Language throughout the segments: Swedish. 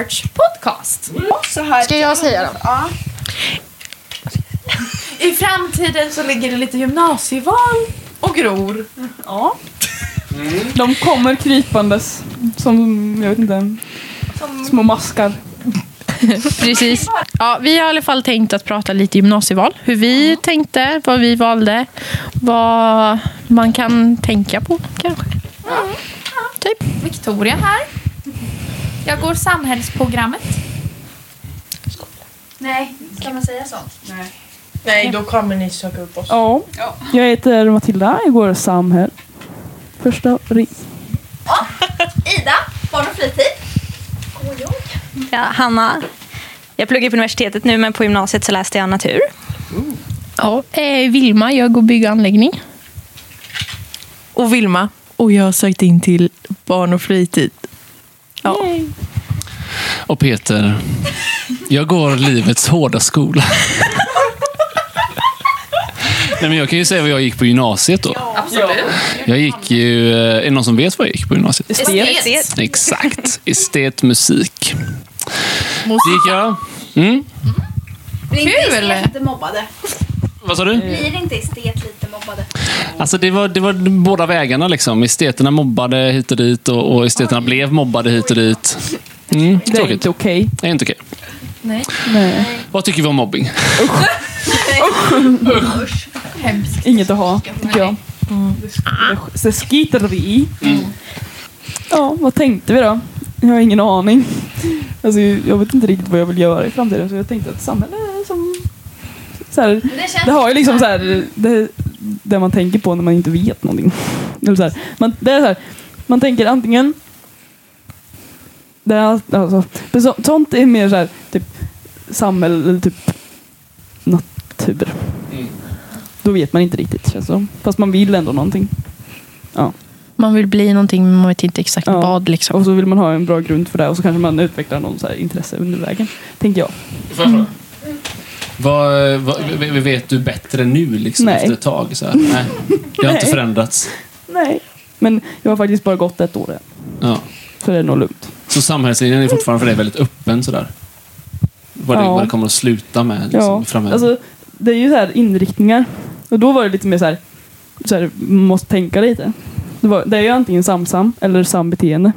Church Podcast. Så här Ska jag säga då? Ja. I framtiden så ligger det lite gymnasieval och gror. Ja. De kommer krypandes som, jag vet inte, små maskar. Precis. Ja, vi har i alla fall tänkt att prata lite gymnasieval. Hur vi tänkte, vad vi valde, vad man kan tänka på kanske. Typ. Victoria här. Jag går samhällsprogrammet. Nej, ska man säga sånt? Nej, då kommer ni söka upp oss. Ja. Jag heter Matilda, jag går samhäll. Första ring. Ida, barn och fritid. Ja, Hanna. Jag pluggar på universitetet nu, men på gymnasiet så läste jag natur. Ja, eh, Vilma, jag går bygg och anläggning. Och Vilma. Och jag har sökt in till barn och fritid. Ja. Och Peter, jag går livets hårda skola. Nej, men jag kan ju säga vad jag gick på gymnasiet då. Absolut. Jag gick ju... eh, Är det någon som vet vad jag gick på gymnasiet? Estet. Exakt. Estet musik. Det gick jag. Mm. Blir inte Kul! estet lite mobbade? Vad sa du? Blir inte estet lite mobbade? Alltså det var, det var båda vägarna. Liksom. Esteterna mobbade hit och dit och, och esteterna blev mobbade hit och dit. Mm, Det är tråkigt. inte okej. Det är inte okej. Nej, Nej. Vad tycker vi om mobbing? hemskt. Inget att ha, tycker jag. Det- Så skiter vi i. Ja, vad tänkte vi då? Jag har ingen aning. Alltså, jag vet inte riktigt vad jag vill göra i framtiden så jag tänkte att samhälle är som... Så här, Det det har ju liksom så här, det, det man tänker på när man inte vet någonting. Eller så här, man, det är så här, man tänker antingen... Det är, allt- alltså, så, sånt är mer så här, typ samhälle eller typ natur. Då vet man inte riktigt känns det. Fast man vill ändå någonting. Man vill bli någonting men man vet inte exakt Ja. vad. Liksom. Och så vill man ha en bra grund för det och så kanske man utvecklar någon så här intresse under vägen. Tänker jag. Vad, vad, vet du bättre nu liksom, Nej. efter ett tag? Så här? Nej. Det har inte förändrats. Nej. Men jag har faktiskt bara gått ett år än. Ja. Så det är nog lugnt. Så samhällslinjen är fortfarande för dig väldigt öppen sådär? Vad det, Ja. vad det kommer att sluta med liksom, Ja, framöver? alltså det är ju så här inriktningar. Och då var det lite mer så här, så här man måste tänka lite. Det, var, det är ju antingen samsam eller sambeteende.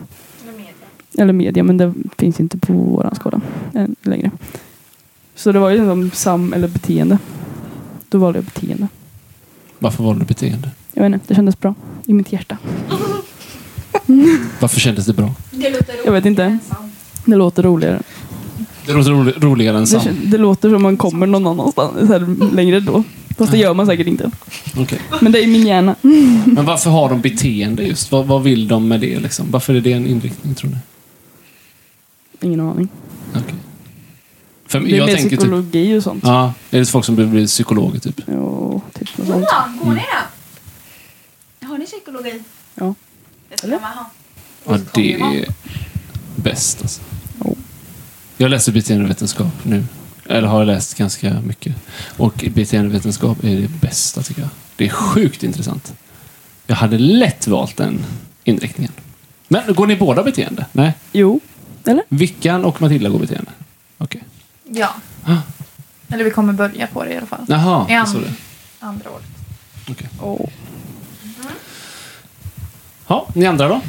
Eller media, men det finns inte på våran skala än längre. Så det var ju liksom sam eller beteende. Då valde jag beteende. Varför valde du beteende? Jag vet inte, det kändes bra i mitt hjärta. Varför kändes det bra? Det låter roligt. Jag vet inte. Det låter roligare. Det låter ro- roligare än Det, sam. kän- det låter som man kommer någon annanstans här, längre då. Fast det gör man säkert inte. Okej. Men det är i min hjärna. Men varför har de beteende just? Vad, vad vill de med det? Liksom? Varför är det en inriktning tror ni? Ingen aning. Okej. För Det är jag mer tänker typ... psykologi och sånt. Ja, är det folk som vill bli psykologer typ? Ja, typ något sånt. Ja, går ni det? Har ni psykologi? Ja. Det ska man ha. Ja, det är bäst alltså. Jag läser beteendevetenskap nu. Eller har läst ganska mycket. Och beteendevetenskap är det bästa tycker jag. Det är sjukt intressant. Jag hade lätt valt den inriktningen. Men går ni båda beteende? Nej? Jo. Vickan och Matilda går beteende? Okej. Ja. Ah. Eller vi kommer börja på det i alla fall. Jaha, I and- det. andra året. Okej. Åh. Ja, ni andra då?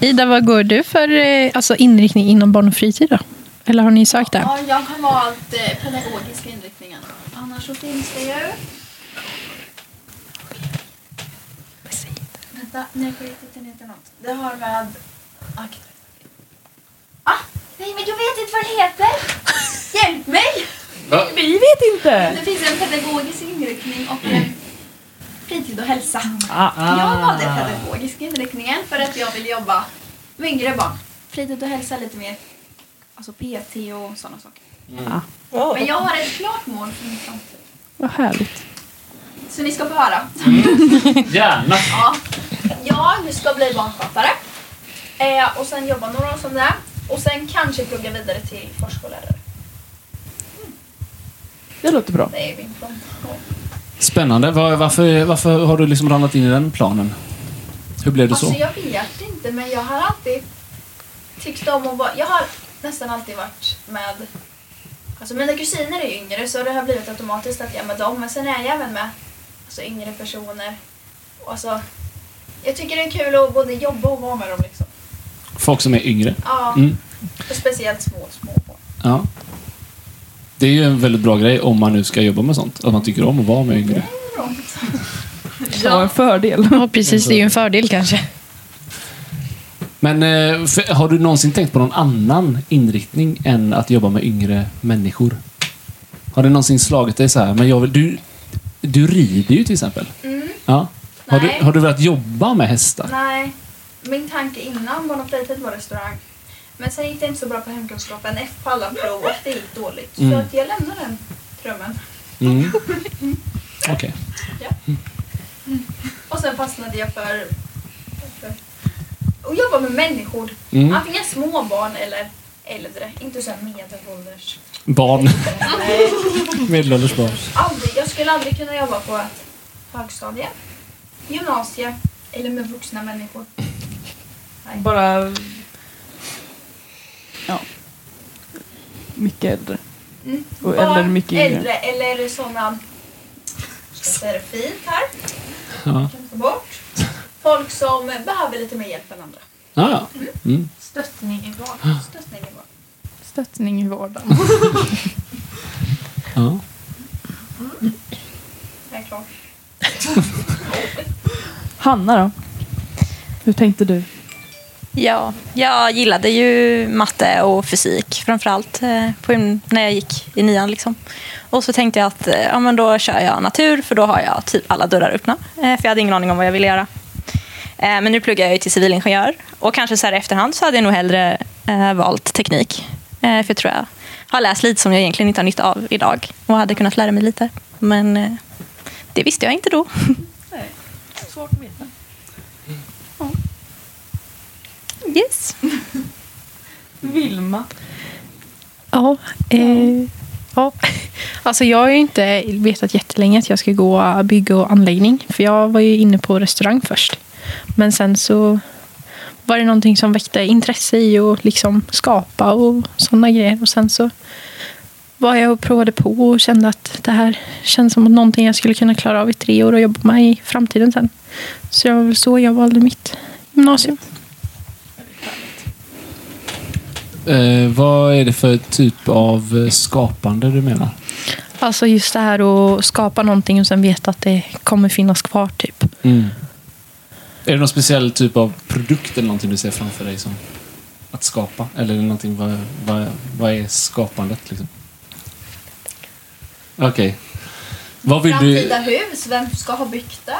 Ida, vad går du för eh, alltså, inriktning inom barn och fritid? Då? Eller har ni sökt där? Ja, jag har valt eh, pedagogiska inriktningen. Annars så finns det ju... Vänta, nu får jag titta ner till något. Det har med... Akt... Ah, nej men jag vet inte vad det heter! Hjälp mig! Vi vet inte! Det finns en pedagogisk inriktning och en fritid och hälsa. Ah, Jag valde pedagogisk inriktningen för att jag vill jobba med yngre barn. Fritid och hälsa lite mer, alltså PT och sådana saker. Men jag har ett klart mål för min framtid. Vad härligt. Så ni ska få höra. Gärna! Ja. Jag ska bli barnskötare. Eh, och sen jobba några år som det. Och sen kanske plugga vidare till förskollärare. Det låter bra. Det är min plan. Ja. Spännande. Var, varför, varför har du liksom ramlat in i den planen? Hur blev det så? Alltså jag vet inte men jag har alltid tyckt om att vara... Jag har nästan alltid varit med... Alltså mina kusiner är yngre så det har blivit automatiskt att jag är med dem. Men sen är jag även med alltså, yngre personer. Och Alltså, jag tycker det är kul att både jobba och vara med dem liksom. Folk som är yngre? Ja, Mm. och speciellt små, små barn. Ja. Det är ju en väldigt bra grej om man nu ska jobba med sånt. Att man tycker om att vara med yngre. Det var en fördel. Ja, precis. Det är ju en fördel kanske. Men eh, för, har du någonsin tänkt på någon annan inriktning än att jobba med yngre människor? Har det någonsin slagit dig så här, men jag vill, du, du rider ju till exempel. Mm. Ja. Har, du, har du velat jobba med hästar? Nej, min tanke innan barn och fritid var restaurang. Men sen gick det inte så bra på hemkunskapen F på alla prov och det gick dåligt. Mm. Så att jag lämnade den drömmen. Mm. Okej. Och sen fastnade jag för, för att jobba med människor. Mm. Antingen små barn eller äldre. Inte så här medelålders. Barn. Medelålders barn. Aldrig, jag skulle aldrig kunna jobba på ett högstadie, gymnasie eller med vuxna människor. Bara... Ja. Mycket äldre. Mm. Och Barn, eller mycket yngre. äldre eller sådana... Ska jag säga det fint här? Ja. Kan ta bort. Folk som behöver lite mer hjälp än andra. Ja, ja. Mm. Stöttning i vardagen. Stöttning är bra. Stöttning i vardagen. ja. Jag är klar. Hanna då? Hur tänkte du? Ja, jag gillade ju matte och fysik framförallt eh, på, när jag gick i nian. Liksom. Och så tänkte jag att eh, ja, men då kör jag natur för då har jag typ alla dörrar öppna. Eh, för jag hade ingen aning om vad jag ville göra. Men nu pluggar jag ju till civilingenjör och kanske så här i efterhand så hade jag nog hellre valt teknik. För jag tror jag har läst lite som jag egentligen inte har nytta av idag och hade kunnat lära mig lite. Men det visste jag inte då. Svårt att veta. Yes. Vilma? Ja, eh, ja. Alltså jag har ju inte vetat jättelänge att jag ska gå bygg och anläggning. För jag var ju inne på restaurang först. Men sen så var det någonting som väckte intresse i att liksom skapa och sådana grejer. Och sen så var jag och provade på och kände att det här känns som någonting jag skulle kunna klara av i tre år och jobba med i framtiden sen. Så det var väl så jag valde mitt gymnasium. Eh, vad är det för typ av eh, skapande du menar? Alltså just det här att skapa någonting och sen veta att det kommer finnas kvar typ. Mm. Är det någon speciell typ av produkt eller någonting du ser framför dig som att skapa? Eller är det någonting, vad, vad, vad är skapandet liksom? Okej. Vad vill du... Framtida hus, vem ska ha byggt det?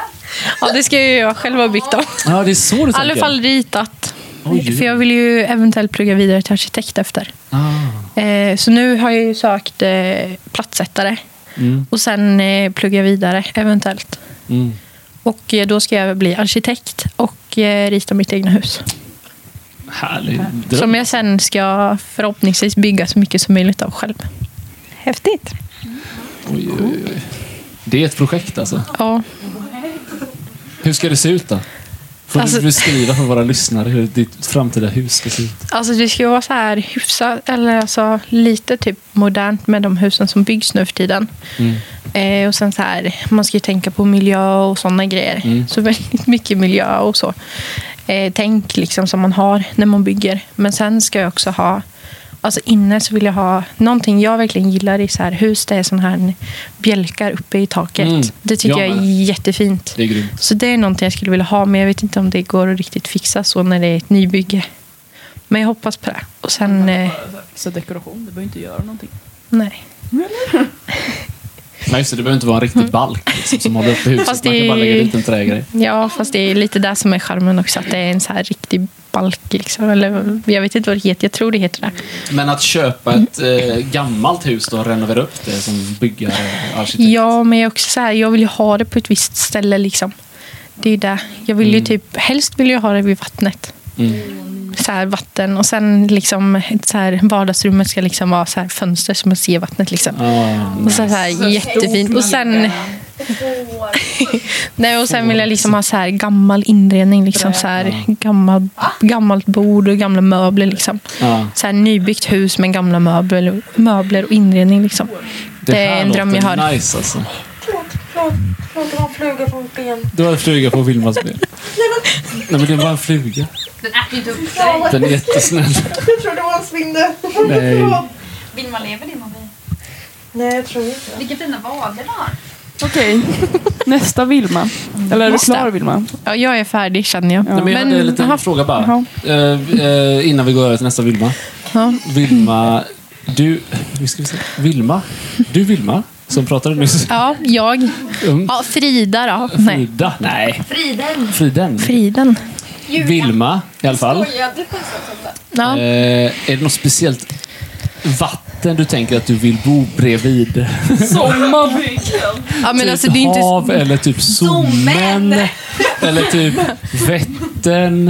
Ja, det ska ju jag själv ha byggt om. Ja, det är så du I tänker? alla fall ritat. Oj. För jag vill ju eventuellt plugga vidare till arkitekt efter. Ah. Eh, så nu har jag ju sökt eh, platssättare. Mm. Och sen eh, plugga vidare eventuellt. Mm. Och eh, då ska jag bli arkitekt och eh, rita mitt egna hus. Härlig dröm. Som jag sen ska förhoppningsvis bygga så mycket som möjligt av själv. Häftigt. Oj, oj, oj. Det är ett projekt alltså. Ja, Hur ska det se ut då? Får Alltså- du beskriva för våra lyssnare hur ditt framtida hus ska se ut? alltså det ska vara så här hyfsat, eller alltså lite typ modernt med de husen som byggs nu för tiden. Mm. Eh, och sen så här, man ska ju tänka på miljö och sådana grejer. Mm. Så väldigt mycket miljö och så. Eh, tänk liksom som man har när man bygger. Men sen ska jag också ha, alltså inne så vill jag ha, någonting jag verkligen gillar i så här hus, det är sådana här bjälkar uppe i taket. Mm. Det tycker Jag jag är jättefint. Det är grymt. Så det är någonting jag skulle vilja ha, men jag vet inte om det går att riktigt fixa så när det är ett nybygge. Men jag hoppas på det. Och sen, eh, Fixa dekoration, du behöver inte göra någonting. nej. Nej, just det. Det behöver inte vara en riktig balk liksom, som håller uppe huset. Fast Man kan det- bara lägga dit en trägrej. Ja, fast det är lite där som är charmen också. Att det är en så här riktig balk. Liksom. Eller, jag vet inte vad det heter. Jag tror det heter det. Men att köpa ett eh, gammalt hus då och renovera upp det som byggare arkitekt. Ja, men jag, är också så här, jag vill ju ha det på ett visst ställe. Liksom. Det är det. Jag vill ju Mm. typ, helst vill jag ha det vid vattnet. Mm. Så här, vatten. Och sen liksom, ett så här, vardagsrummet ska liksom vara så här, fönster som man ser vattnet. Liksom. Ah, Och så här, jättefint. Och sen. Nej, och sen vill jag liksom ha så här gammal inredning. Liksom så här, gammal, gammalt bord och gamla möbler. Liksom. Ja. Så här, nybyggt hus med gamla möbler, möbler och inredning. Liksom. Det, är här en dröm jag har. nice alltså. Förlåt, det var en fluga på mitt ben. Du har en fluga på Vilmas ben. Nej men det var en fluga. Den äter ju inte upp dig. Den är jättesnäll. Jag trodde det var en svindel. Nej. Vilma lever din mobil? Nej, jag tror inte Vilka fina vader du har. Okej, nästa Vilma. Eller är du Nästa. klar Vilma? Ja, jag är färdig känner jag. Ja. Nej, men jag hade en liten aha, fråga bara. Jaha. Eh, eh, innan vi går över till nästa Vilma. ja. Vilma, du... Nu ska vi se. Vilma. Du Vilma, som pratade nyss. ja, jag. Um, Ja, Frida då. Nej, Frida? Nej. Friden. Friden. Friden. Vilma i alla fall. Sätt? Ja. Eh, är det något speciellt vatten du tänker att du vill bo bredvid? Sommarbyggen. ja, typ alltså det är inte... hav eller typ Sommen? eller typ Vättern?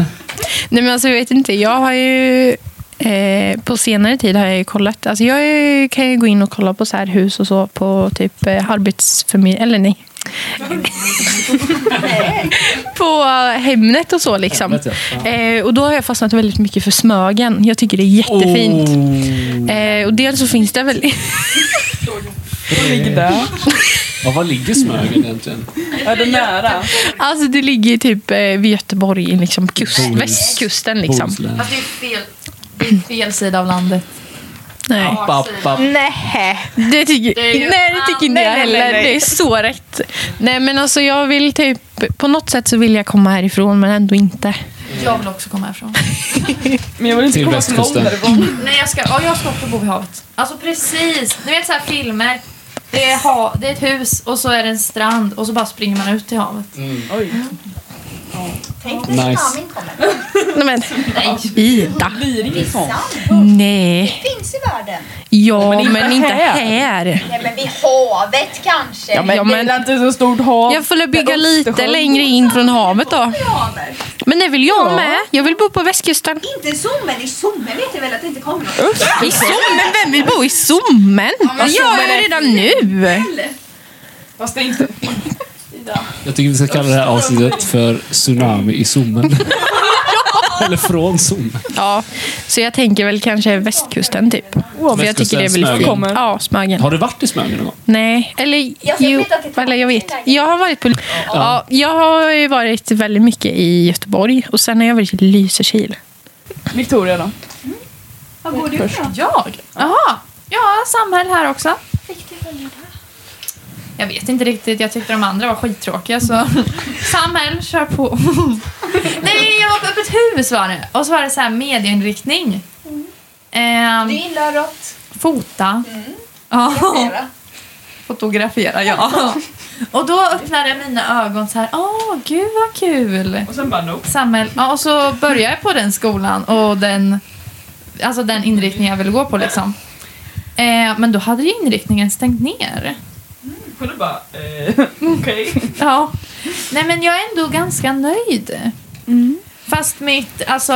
Nej men alltså jag vet inte. Jag har ju eh, på senare tid har jag ju kollat. Alltså jag kan ju gå in och kolla på så här hus och så på typ eh, arbetsförmedling. Eller nej. på Hemnet och så liksom. Vet jag. Eh, och då har jag fastnat väldigt mycket för Smögen. Jag tycker det är jättefint. Oh. Eh, och dels så finns det väl... Vad ligger där? Ja, var ligger Smögen egentligen? Är det nära? alltså det ligger typ eh, vid Göteborg, liksom kust, västkusten liksom. Fast det är fel, fel sida av landet. Nej. App, app, app. Nej, det tycker, Det är ju- nej, det tycker inte jag heller. nej. Det är så rätt. Nej, men alltså jag vill typ... På något sätt så vill jag komma härifrån, men ändå inte. Jag vill också komma härifrån. Men jag vill inte Till komma så långt västkusten. därifrån. Nej, jag ska, ja, jag ska också bo vid havet. Alltså precis. Ni vet så här filmer. Det är, ha, det är ett hus och så är det en strand och så bara springer man ut till havet. Oj. Tänk Nice. tsunamin kommer. Nej, men Ida. Blir det? Nej. Finns i världen. Ja, men men, inte inte här. här. Nej men vid havet kanske. Ja, men, Ja, men- det är inte så stort hav. Jag får väl bygga lite längre in från havet då. Men det vill jag Ja. med. Jag vill bo på västkusten. Inte sommen. I sommen vet jag väl att det inte kommer något. I Sommen? Vem vill bo i Sommen? Det gör jag redan nu. Fast det är inte. Jag tycker vi ska kalla det här avsnittet för Tsunami i Sommen. Eller från Sommen. Ja, så jag tänker väl kanske västkusten typ. För jag tycker det är väldigt Smögen. fint. Ja, Smögen. Har du varit i Smögen någon gång? Nej, eller Jag jo, det är eller jag vet. Jag har varit på... Ja, jag har ju varit väldigt mycket i Göteborg och sen har jag varit i Lysekil. Victoria då? Vad går du då? Jag? Jaha. Ja, samhäll här också. Jag vet inte riktigt. Jag tyckte de andra var skittråkiga så samhäll, kör på. Nej, jag var på öppet hus var det. Och så var det så här medieinriktning. Ehm, Du gillar rått. fota. Ja. Fotografera. Fotografera, ja. Och då öppnade mina ögon så här. Åh, gud vad kul. Och sen bara nope. Samhäll. Ja, och så började jag på den skolan och den, alltså den inriktning jag ville gå på liksom. Eh, men då hade ju inriktningen stängt ner. Kunde bara, eh, okej. Ja. Nej men jag är ändå ganska nöjd. Fast mitt, alltså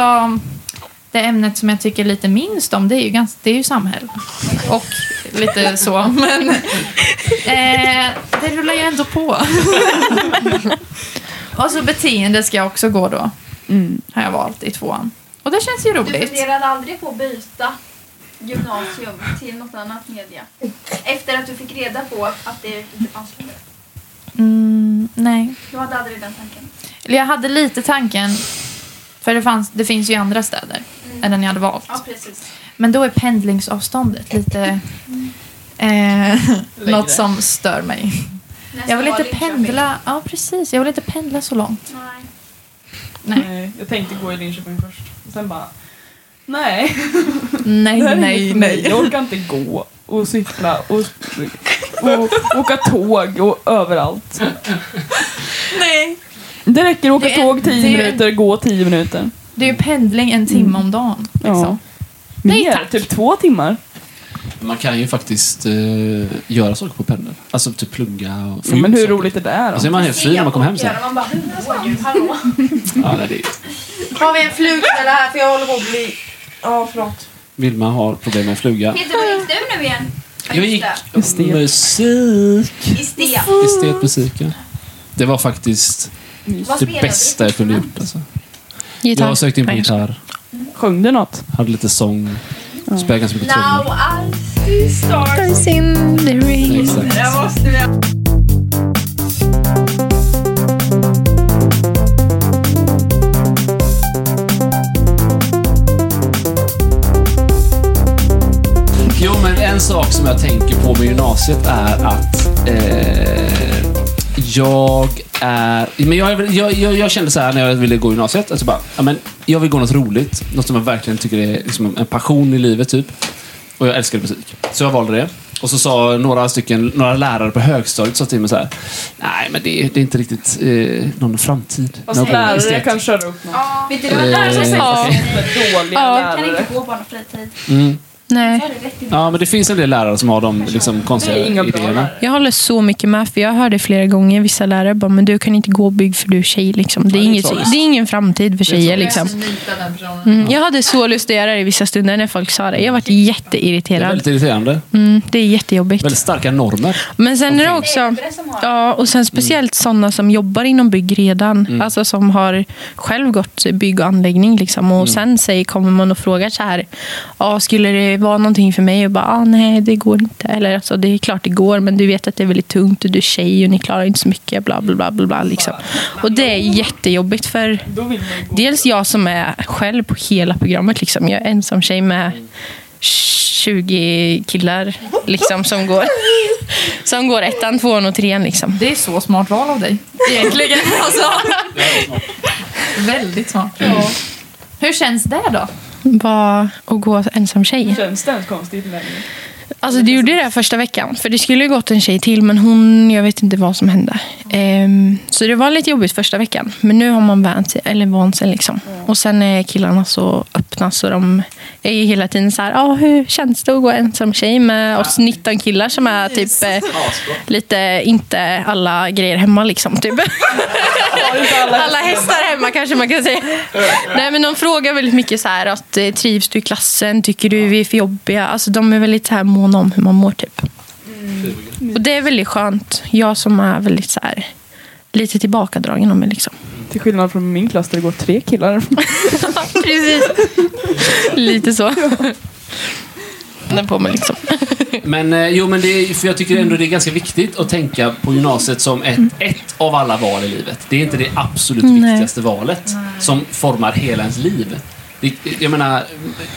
det ämnet som jag tycker lite minst om det är ju, ganska, det är ju samhäll. Och lite så. Men eh, det rullar ju ändå på. och så beteende ska jag också gå då. Mm. Har jag valt i tvåan. Och det känns ju Du roligt. funderade aldrig på att byta gymnasium till något annat media? Efter att du fick reda på att det inte fanns längre? Mm, nej. Du hade aldrig den tanken? Eller jag hade lite tanken. För det, fanns, det finns ju andra städer än den jag hade valt. Ja, precis. Men då är pendlingsavståndet lite... Eh, något som stör mig. Nästa Jag vill inte pendla... Ja, precis. Jag vill inte pendla så långt. Nej. Nej, Nej, jag tänkte gå i Linköping först. Och sen bara, nej. nej, nej. nej. Jag orkar inte gå och cykla och, och åka tåg och överallt. nej. Det räcker att åka Det är- tåg 10 det är- minuter, gå 10 minuter. Det är ju pendling en timme om dagen. Liksom. Ja. Nej, Mer, tack. typ två timmar. Man kan ju faktiskt eh, göra saker på pendeln. Alltså typ plugga och Ja, men hur saker. roligt är det här Alltså är då? man helt fri när man kommer hem sen. Man bara? Ja, nej, det är, Har vi en flugfälla här för jag håller på att bli... Ja, förlåt. Vilma har problem med fluga. Peter, vad gick du nu igen? Jag gick Estet. musik. Estet. Estetmusiken. Det var faktiskt Vad det bästa du? jag kunde gjort. Alltså. Gitarr. Jag sökte in på gitarr, Sjöng du något? hade lite sång, spelade ganska mycket Now trummor. I see stars. In the rain. Exakt. En sak som jag tänker på med gymnasiet är att eh, jag är... Men jag, jag, jag, jag kände så här när jag ville gå gymnasiet, att jag bara, ja, men jag vill gå något roligt. Något som jag verkligen tycker är liksom en passion i livet, typ. Och jag älskade musik. Så jag valde det. Och så sa några stycken, några lärare på högstadiet sa till mig så här, nej men det, är- det är inte riktigt eh, någon framtid. Fast Någon lärare estet." kan köra upp något. Vet du vad lärare säger? Ja. Dåliga Ja. Kan lärare. inte gå barn och fritid. Mm. Nej. Ja, men det finns en del lärare som har de liksom, konstiga Det är inga bra idéerna. Jag håller så mycket med, för jag hörde flera gånger vissa lärare bara, men du kan inte gå bygg för du är tjej. Liksom. Det, är Ja, det är inget, det är ingen framtid för tjejer. Liksom. Mm, jag hade så lust att göra det i vissa stunder när folk sa det. Jag varit Det är jätteirriterad. väldigt irriterande. Mm, det är jättejobbigt. Väldigt starka normer. Men sen är det också... Ja, och sen speciellt sådana som jobbar inom bygg redan. Mm. Alltså som har själv gått bygg och anläggning. Liksom. Och sen säger, kommer man och frågar så här. Ja, skulle det vara någonting för mig? Och bara, ah, nej det går inte. Eller alltså, det är klart det går, men du vet att det är väldigt tungt och du är tjej och ni klarar inte så mycket. Bla, bla, bla, bla, bla, liksom. Och det är jättejobbigt för dels jag som är själv på hela programmet. Liksom. Jag är ensam tjej med 20 killar liksom, som, går, som går ettan, tvåan och trean. Liksom. Det är så smart val av dig. Egentligen. Alltså. Väldigt smart. Hur känns det då? Vara och gå ensam tjej. Känns det ens konstigt längre? Alltså det gjorde det första veckan. För det skulle ju gått en tjej till men hon, jag vet inte vad som hände. Ehm, så det var lite jobbigt första veckan. Men nu har man vant sig, eller vant sig liksom. Och sen är killarna så öppna så de är ju hela tiden så här, ah, hur känns det att gå ensam tjej med oss 19 killar som är typ eh, lite, inte alla grejer hemma liksom. Typ. alla hästar hemma kanske man kan säga. Nej men de frågar väldigt mycket så här att eh, trivs du i klassen? Tycker du vi är för jobbiga? Alltså de är väldigt så här måna om hur man mår typ. Och det är väldigt skönt. Jag som är väldigt så här lite tillbakadragen om mig liksom. Till skillnad från min klass där det går tre killar. Precis. lite så. Den på mig liksom. Men eh, jo, men det för jag tycker ändå det är ganska viktigt att tänka på gymnasiet som ett, ett av alla val i livet. Det är inte det absolut Nej. viktigaste valet som formar hela ens liv. Det, jag menar,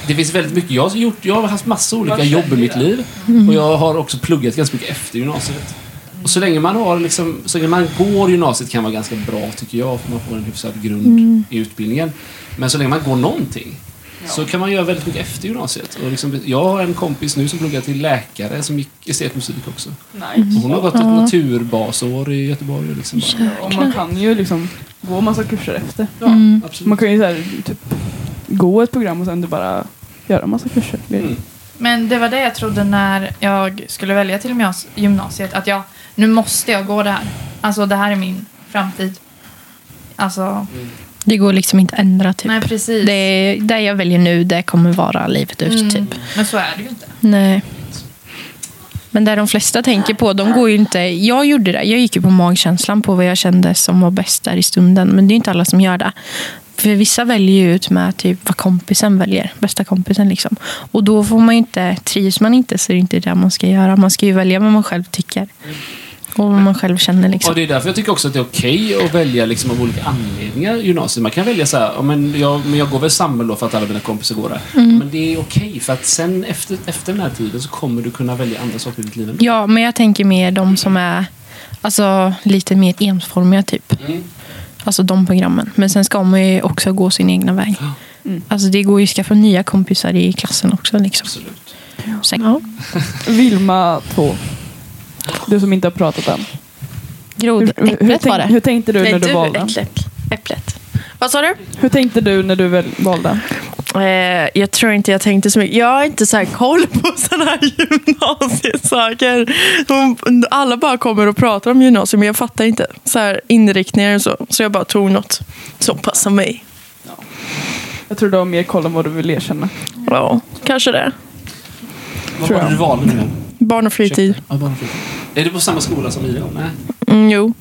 det finns väldigt mycket. Jag har, gjort, jag har haft massa olika jobb i mitt liv och jag har också pluggat ganska mycket efter gymnasiet. Och så länge man har liksom, så länge man går gymnasiet kan vara ganska bra tycker jag, för man får en hyfsad grund i utbildningen. Men så länge man går någonting så kan man göra väldigt mycket efter gymnasiet. Och liksom, jag har en kompis nu som pluggar till läkare som gick estetmusik också. Nice. Och hon har gått ett naturbasår i Göteborg. Och liksom bara, Och man kan ju liksom gå massa kurser efter. ja, absolut. Man kan ju så här, typ, gå ett program och sen du bara göra massa kurser. Mm. Men det var det jag trodde när jag skulle välja till gymnas- gymnasiet. Att jag, nu måste jag gå det här. Alltså det här är min framtid. Alltså, Det går liksom inte att ändra typ. nej precis. Det, det jag väljer nu, det kommer vara livet ut Mm. typ. Men så är det ju inte. Nej. Men det de flesta tänker på, de går ju inte... Jag gjorde det. Jag gick ju på magkänslan på vad jag kände som var bäst där i stunden. Men det är inte alla som gör det. För vissa väljer ju ut med typ vad kompisen väljer. Bästa kompisen liksom. Och då får man ju inte... Trivs man inte så är det inte det man ska göra. Man ska ju välja vad man själv tycker. Och vad man själv känner Och liksom. det är därför jag tycker också att det är okej att välja liksom av olika anledningar gymnasiet. Man kan välja så här, men jag, men jag går väl samma då för att alla mina kompisar går där. Mm. Men det är okej för att sen efter, efter den här tiden så kommer du kunna välja andra saker i ditt liv. ändå. Ja, men jag tänker mer de som är alltså, lite mer ensformiga typ. Mm. Alltså de programmen. Men sen ska man ju också gå sin egna väg. Mm. Alltså det går ju att skaffa nya kompisar i klassen också. Liksom. Absolut. Sen, ja. Vilma 2. Du som inte har pratat än. Grod, Hur, hur, äpplet var det. hur tänkte du Nej, när du, du valde? äpplet. äpplet. Vad sa du? Hur tänkte du när du valde? Eh, jag tror inte jag tänkte så mycket. Jag har inte så här koll på sådana här gymnasiesaker. Alla bara kommer och pratar om gymnasium men jag fattar inte så här inriktningar och så. Så jag bara tog något som passar mig. Jag tror du har mer koll än vad du vill erkänna. Ja, kanske det. Vad var det du valde nu? Barn och fritid. Ja, barn och fritid. Är det på samma skola som Ida? Nej. Mm, jo.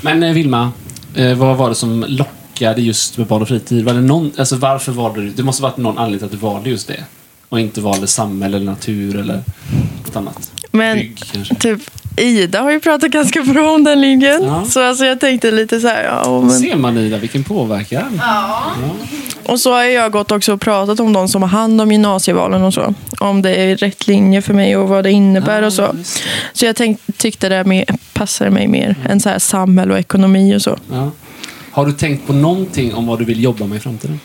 Men eh, Vilma, eh, Eh, vad var det som lockade just med barn och fritid? Var det någon, alltså varför valde du? Det måste ha varit någon anledning till att du valde just det. Och inte valde samhälle eller natur eller något annat. Men Bygg typ Ida har ju pratat ganska bra om den linjen. Ja. Så alltså jag tänkte lite så här, ja men... Ser man Ida, vilken påverkan. Ja. Och så har jag gått också och pratat om de som har hand om gymnasievalen och så. Om det är rätt linje för mig och vad det innebär och så. Så jag tänk, tyckte det mer, passade mig mer än så här samhälle och ekonomi och så. Ja. Har du tänkt på någonting om vad du vill jobba med i framtiden?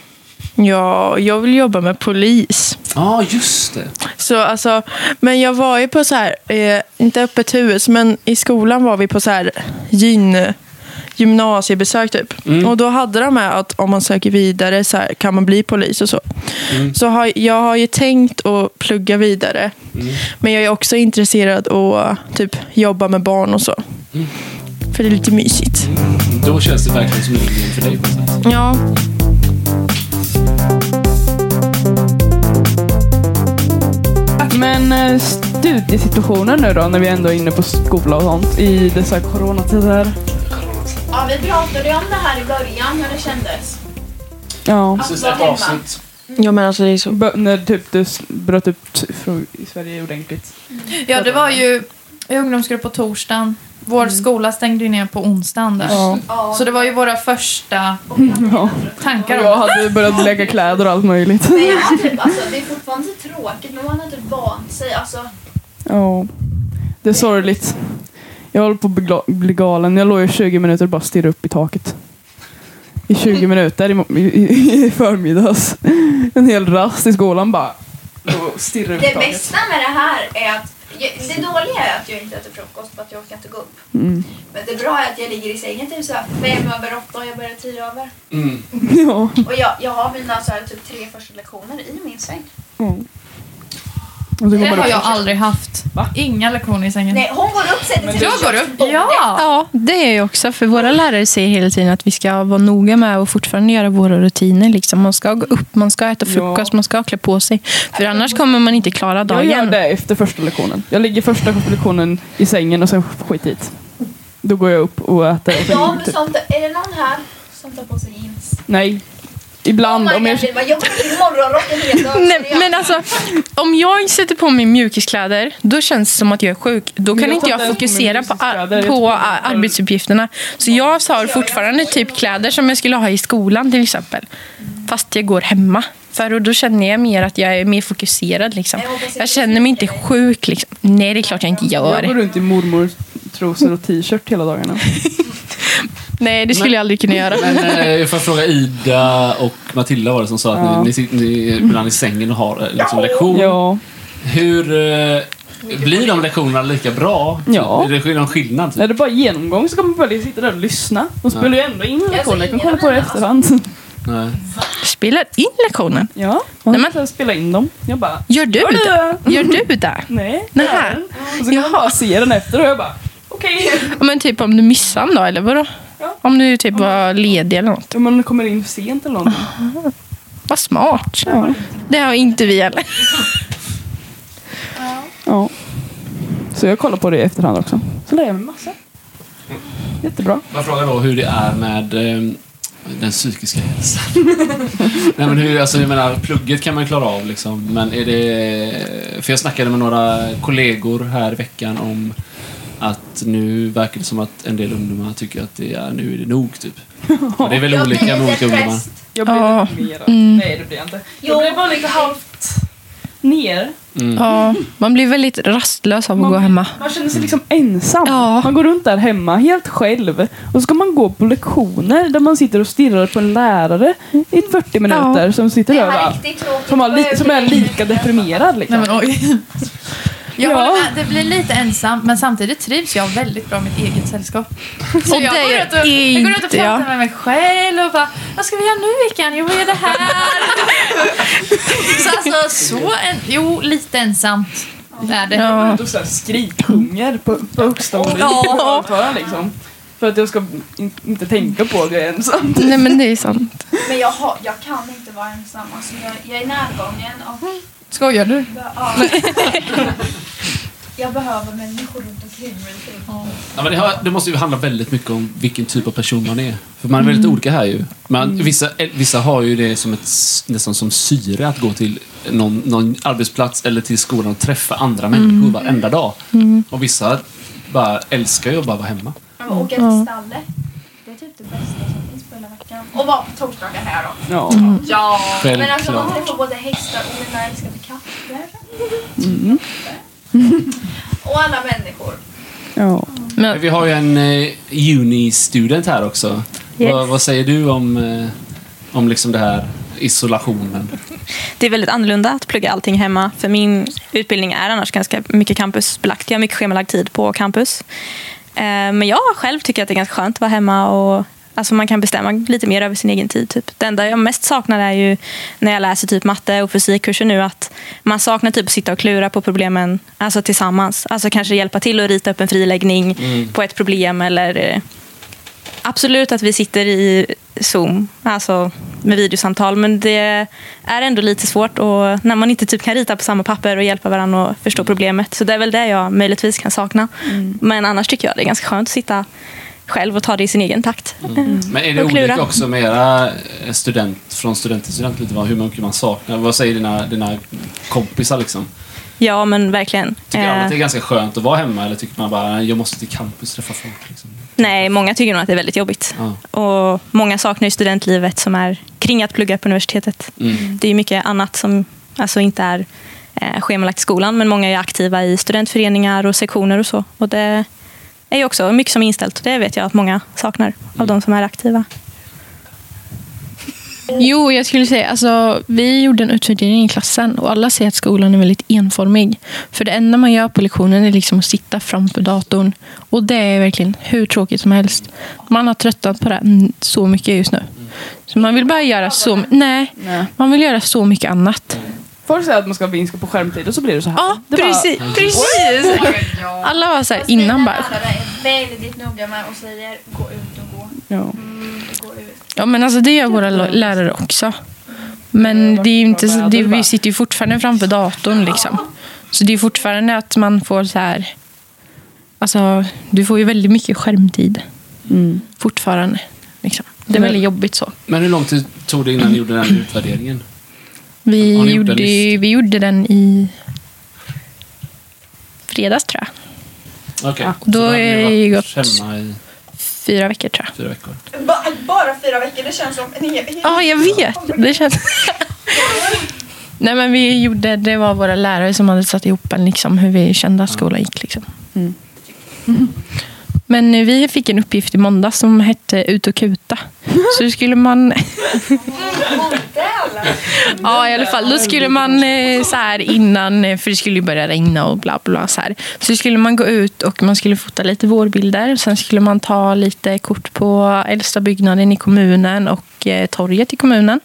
Ja, jag vill jobba med polis. Ja, just det. Så alltså, men jag var ju på så här, eh, inte öppet hus, men i skolan var vi på så här gyn, gymnasiebesök typ. Mm. Och då hade de med att om man söker vidare så här, kan man bli polis och så. Mm. Så har, jag har ju tänkt att plugga vidare. Mm. Men jag är också intresserad att typ jobba med barn och så. Mm. För det är lite mysigt. Då känns det verkligen som linjen för dig på något sätt. Ja, Men eh, studiesituationen nu då, när vi ändå är inne på skola och sånt i dessa coronatider. ja, vi pratade ju om det här i början, hur det kändes. Ja. Vara hemma. ja men alltså det är så. B- när typ du bröt upp från- i Sverige ordentligt. Ja, det var ju i ungdomsgrupp på torsdagen. Vår skola stängde ju ner på onsdagen där. Ja. Ja, Så det var ju våra första ja. tankar Och om jag hade börjat lägga kläder och allt möjligt. det är, typ, alltså, det är fortfarande så tråkigt, men man har typ vant sig. Alltså, Ja. Det är sorgligt. Jag håller på att bli galen. Jag låg i 20 minuter och bara stirrade upp i taket. I 20 minuter i, i, i, förmiddags. En hel rast i skolan bara. låg och stirrade upp i det bästa med det här är att det dåliga är att jag inte äter frukost för att jag orkar inte gå upp. Mm. Men det bra är att jag ligger i sängen typ så här fem över åtta och jag börjar tio över. Mm. Ja. Och jag, jag har mina så här, typ tre första lektioner i min säng. Mm. Det man har upp. jag aldrig haft. Va? Inga lektioner i sängen. Nej, hon går upp sätter sig Jag går upp, ja. Ja, det är jag också. För våra lärare säger hela tiden att vi ska vara noga med att fortfarande göra våra rutiner. Liksom. Man ska gå upp, man ska äta frukost, Ja. man ska klä på sig. För annars kommer man inte klara Jag gör dagen. det efter första lektionen. Jag ligger första lektionen i sängen och sen skit hit. Då går jag upp och äter. Och sen, Ja, men typ, sånt, är det någon här som tar på sig jeans? nej. Ibland. oh om jag, God, dag. Nej, men alltså, om jag sätter på mig mjukiskläder, då känns det som att jag är sjuk. Då kan jag inte jag fokusera på, ar- på arbetsuppgifterna. Så jag har fortfarande typ kläder som jag skulle ha i skolan till exempel. Fast jag går hemma. För då känner jag mer att jag är mer fokuserad. Liksom. Jag känner mig inte sjuk. Liksom. Nej, det är klart jag inte jag går gör. runt i mormors trosor och t-shirt hela dagarna. Nej, det skulle jag aldrig kunna göra. Men eh, jag får fråga Ida och Matilda var det som sa att Ja. ni, ni, sitter- ni är ibland i sängen och har eh, liksom, lektion. Ja. Hur eh, blir de lektionerna lika bra? Ja. Är det någon skillnad? När det bara är genomgång så kan man bara sitta där och lyssna. De spelar ju ändå in lektionen. Jag kan kolla på det i efterhand. Nej. Spelar in lektionen. Ja, man Nej, men- kan spela in dem. Jag bara... Gör du Gör det? det? Gör du det? Nej. Nej. är. Och så kan man bara se den efter och jag bara... Okej. Ja, Men typ om du missar en dag, eller vadå? Ja. Om du typ var ledig eller något. Om man kommer in för sent eller någonting. Vad smart. Ja. Det har inte vi heller. ja. Så jag kollar på det i efterhand också. Så lär jag mig massa. Jättebra. Man frågar då hur det är med eh, den psykiska hälsan. Nej, men hur, alltså, jag menar, plugget kan man klara av, liksom. men är det... För jag snackade med några kollegor här i veckan om att nu verkar det som att en del ungdomar tycker att det är, nu är det nog, typ. Och det är väl olika med olika ungdomar. Jag blir Ja. mer. Mm. Nej, det blir jag inte. Jag blir bara lite halvt ner. Mm. Ja, man blir väldigt rastlös av att gå hemma. Man känner sig liksom ensam. Ja. Man går runt där hemma helt själv. Och så ska man gå på lektioner där man sitter och stirrar på en lärare i 40 minuter som sitter tråkigt. som, har som är lika deprimerad. Liksom. Nej, men oj. Jag Ja. med, det blir lite ensamt men samtidigt trivs jag väldigt bra i mitt eget sällskap. Så Och jag, det går är ut och, jag går ut och inte pratar jag. med mig själv och bara Vad ska vi göra nu i veckan? Jo, vad är det här? så alltså, så en, jo, lite ensamt är det. Ja. Och så här skriksjunger på, på högsta volym Ja. liksom. För att jag ska in, inte tänka på det ensam. Nej men det är sant. Men jag, har, jag kan inte vara ensam. Alltså jag, jag är närgången och Skojar du? ja, jag behöver människor runt omkring mig. Ja, men det, har, det måste ju handla väldigt mycket om vilken typ av person man är. För man är väldigt olika här ju. Men vissa, eh, vissa har ju det som ett, nästan som syre att gå till någon, någon arbetsplats eller till skolan och träffa andra människor varenda dag. Och vissa bara älskar ju att bara vara hemma. Åka till stallet, det är typ det bästa Och vara på torsdagar här då. Ja. Ja, men alltså man träffar både hästar och mina älskade katter. Mm. Och alla människor. ja. Men, Vi har ju en eh, uni-student här också. Yes. Vad, vad säger du om, eh, om liksom det här isolationen? Det är väldigt annorlunda att plugga allting hemma. För min utbildning är annars ganska mycket campusbelagt. Jag har mycket schemalagd tid på campus. Eh, Men jag själv tycker att det är ganska skönt att vara hemma och alltså man kan bestämma lite mer över sin egen tid. Typ. Det enda jag mest saknar är ju när jag läser typ matte och fysikkurser nu att man saknar typ att sitta och klura på problemen alltså tillsammans. Alltså kanske hjälpa till att rita upp en friläggning på ett problem eller eh, Absolut att vi sitter i Zoom, alltså med videosamtal, men det är ändå lite svårt och när man inte typ kan rita på samma papper och hjälpa varandra att förstå problemet. Så det är väl det jag möjligtvis kan sakna. Men annars tycker jag det är ganska skönt att sitta själv och ta det i sin egen takt. Men är det olika också med era eh, student, från student till student lite vad, hur mycket man saknar? Vad säger dina, dina kompisar liksom? Ja, men verkligen. Tycker alla Eh, att det är ganska skönt att vara hemma eller tycker man bara "Nej, jag måste till campus och träffa folk? Liksom? Nej, många tycker nog att det är väldigt jobbigt. Ja. Och många saknar ju studentlivet som är kring att plugga på universitetet. Mm. Det är mycket annat som alltså inte är eh, schemalagt i skolan, men många är aktiva i studentföreningar och sektioner och så. Och det är ju också mycket som är inställt. Det vet jag att många saknar av de som är aktiva. Jo, jag skulle säga, alltså, vi gjorde en utvärdering i klassen och alla säger att skolan är väldigt enformig. För det enda man gör på lektionen är liksom att sitta framför datorn. Och det är verkligen hur tråkigt som helst. Man har tröttnat på det så mycket just nu. Så man vill bara göra så, Nej. man vill göra så mycket annat. Folk säger att man ska minska på skärmtid och så blir det så här. Ja, det är bara- precis. precis. Alla var så här innan bara. Är väldigt noga med och säger gå ut och gå. Ja. Mm, gå ut. Ja, men alltså det gör våra lärare också. Men det är ju inte, så- det, vi sitter ju fortfarande framför datorn liksom. Så det är fortfarande att man får så här... Alltså, du får ju väldigt mycket skärmtid Mm. fortfarande. Liksom. Det är väldigt jobbigt så. Men hur lång tid tog det innan ni gjorde den här utvärderingen? Vi, Har gjorde, vi gjorde den i fredags tror jag. Då Så hade ni är det gått- hemma i Fyra veckor tror jag. fyra veckor. Ba- bara fyra veckor, det känns som en evighet. Ja, jag vet. Det känns... Nej, men vi gjorde, det var våra lärare som hade satt ihop en, liksom, hur vi kände att skolan gick. Liksom. Mm. Men vi fick en uppgift i måndag som hette ut och kuta. Så skulle man... ja, i alla fall. Då skulle man eh, så här innan, eh, för det skulle ju börja regna och bla bla. Så, här. så skulle man gå ut och man skulle fota lite vårbilder. Sen skulle man ta lite kort på äldsta byggnaden i kommunen och eh, torget i kommunen.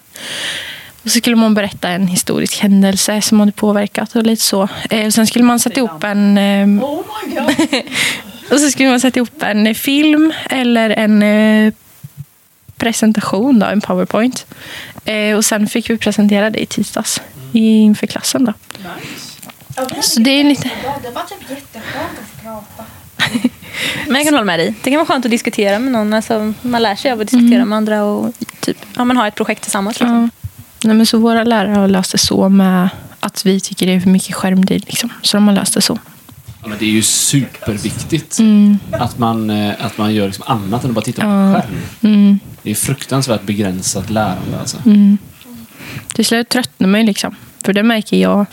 Och så skulle man berätta en historisk händelse som hade påverkat och lite så. Eh, sen skulle man sätta ihop en... Eh, Oh my god. och så skulle man sätta ihop en eh, film eller en eh, presentation, då, en powerpoint. Eh, och sen fick vi presentera det i tisdags inför klassen. Då. Ja, Så det är lite... Det var typ jätteskönt att få prata. Men jag kan hålla med dig. Det kan vara skönt att diskutera med någon. Alltså, man lär sig av att diskutera med andra och typ, ja, man har ett projekt tillsammans. Liksom. Ja. Nej, men så våra lärare har löst det så med att vi tycker det är för mycket skärmtid. Liksom. Så de har löst det så. Ja, men det är ju superviktigt Mm. att, man, eh, att man gör liksom annat än att bara titta på Ja. skärm. Mm. Det är fruktansvärt begränsat lärande alltså. Mm. Till slut tröttnar man ju liksom. För det märker jag.